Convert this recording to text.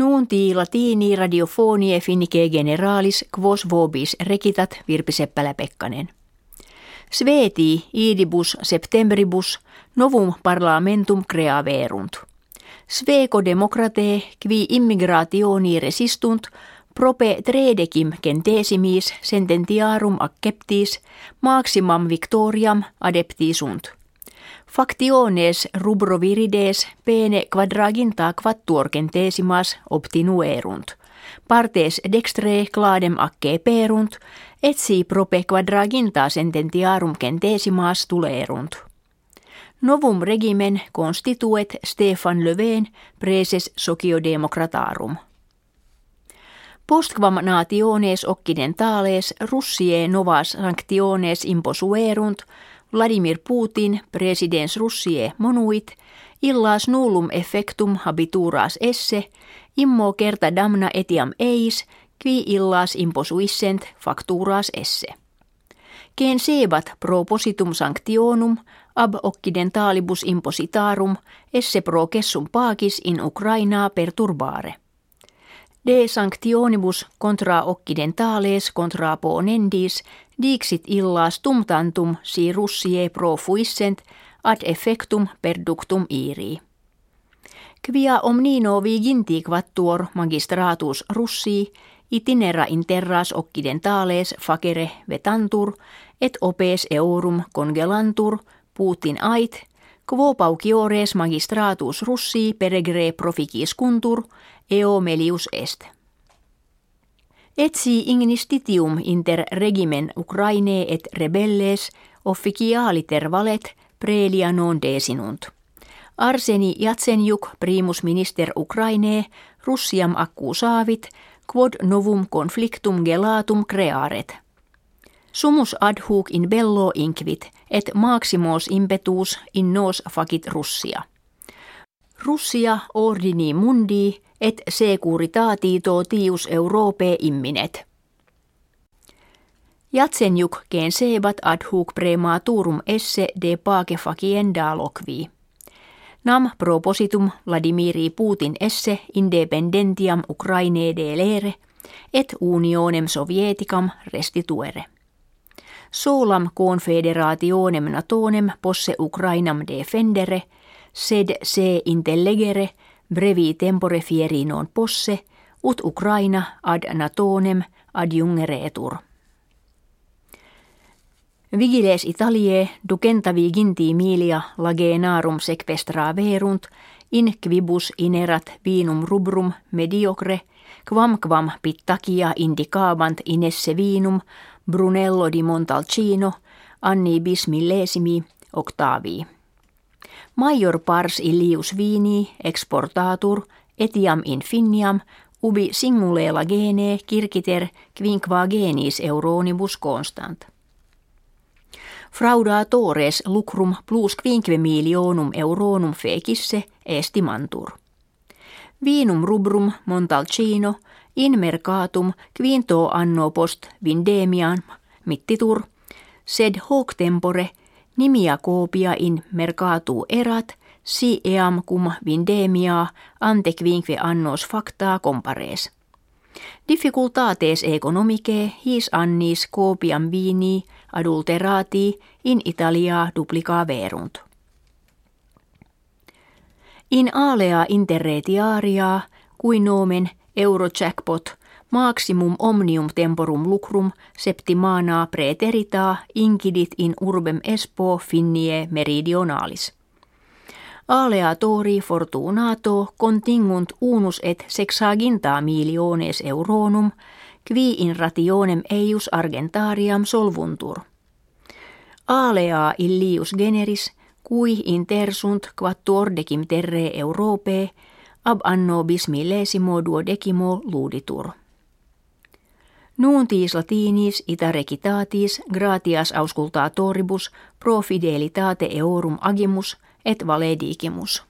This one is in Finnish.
Nuunti latini radiofonie finnike generalis quos vobis rekitat Virpi Seppälä-Pekkanen. Sveti idibus septembribus novum parlamentum creaverunt. Sveco democrate qui immigrationi resistunt prope tredecim centesimis sententiarum acceptis maximum victoriam adeptisunt. Factiones rubrovirides pene quadraginta quattuor centesimas obtinuerunt. Partes dextre cladem acce perunt, et si prope quadraginta sententiarum centesimas tulerunt. Novum regimen constituet Stefan Löfven preses sociodemocratarum. Postquam nationes occidentales Russie novas sanctiones imposuerunt, Vladimir Putin, presidens Russie monuit, illas nullum effectum habituras esse, immo kerta damna etiam eis, qui illas imposuissent facturas esse. Ken sebat propositum sanctionum ab occidentalibus impositarum esse pro kessum pacis in Ukrainaa perturbare. De sanctionibus contra occidentales contra ponendis dixit illas tumtantum si russie pro fuissent ad effectum perductum iri. Quia omnino viginti quattuor magistratus russii itinera interras occidentales facere vetantur et opes eurum congelantur Putin ait quo pauciores magistratus russii peregre proficis kuntur eo melius est. Etsi ignistitium inter regimen Ukraine et rebelles officialiter valet prelia non desinunt. Arseni Jatsenjuk primus minister Ukraine Russiam accusaavit quod novum conflictum gelatum crearet. Sumus ad hoc in bello inquit et maximos impetus in nos facit Russia. Russia ordini mundi et securitatito tius Europe imminet. Jatsenjuk gen sebat ad hoc prematurum esse de pace facienda loqui. Nam propositum Vladimiri Putin esse independentiam Ukraine delere et unionem sovieticam restituere. Solam confederationem natonem posse Ukrainam defendere, sed se intellegere brevi tempore fieri non posse, ut Ukraina ad natonem adjungeretur. Vigiles Italie ducenta viginti milia lagenarum sequestra verunt, in quibus inerat vinum rubrum mediocre, quam quam pittakia indicabant inesse vinum Brunello di Montalcino, anni bis millesimi octavii. Major pars illius vini exportatur etiam infiniam ubi singulela gene kirkiter quinquagenis euronibus constant. Fraudatores lucrum plus quinque milionum euronum fecisse estimantur. Vinum rubrum Montalcino in mercatum quinto anno post vindemian mittitur, sed hoc tempore nimia copia in mercatu erat, si eam cum vindemia ante quinque annos facta compares. Difficultates economicae his annis copiam vini adulterati in Italia duplica verunt. In alea interretiaria qui nomen Eurojackpot maximum omnium temporum lucrum septimana preterita incidit in urbem Espo finnie meridionalis. Aleatori fortunato contingunt unus et sexaginta miliones euronum, qui in rationem eius argentariam solvuntur. Alea illius generis, cui intersunt quattuordecim terre Europee, ab anno bis millesimo duodecimo luditur. Nuuntis latinis ita recitatis gratias auscultatoribus pro fidelitate eorum agimus et valedigimus.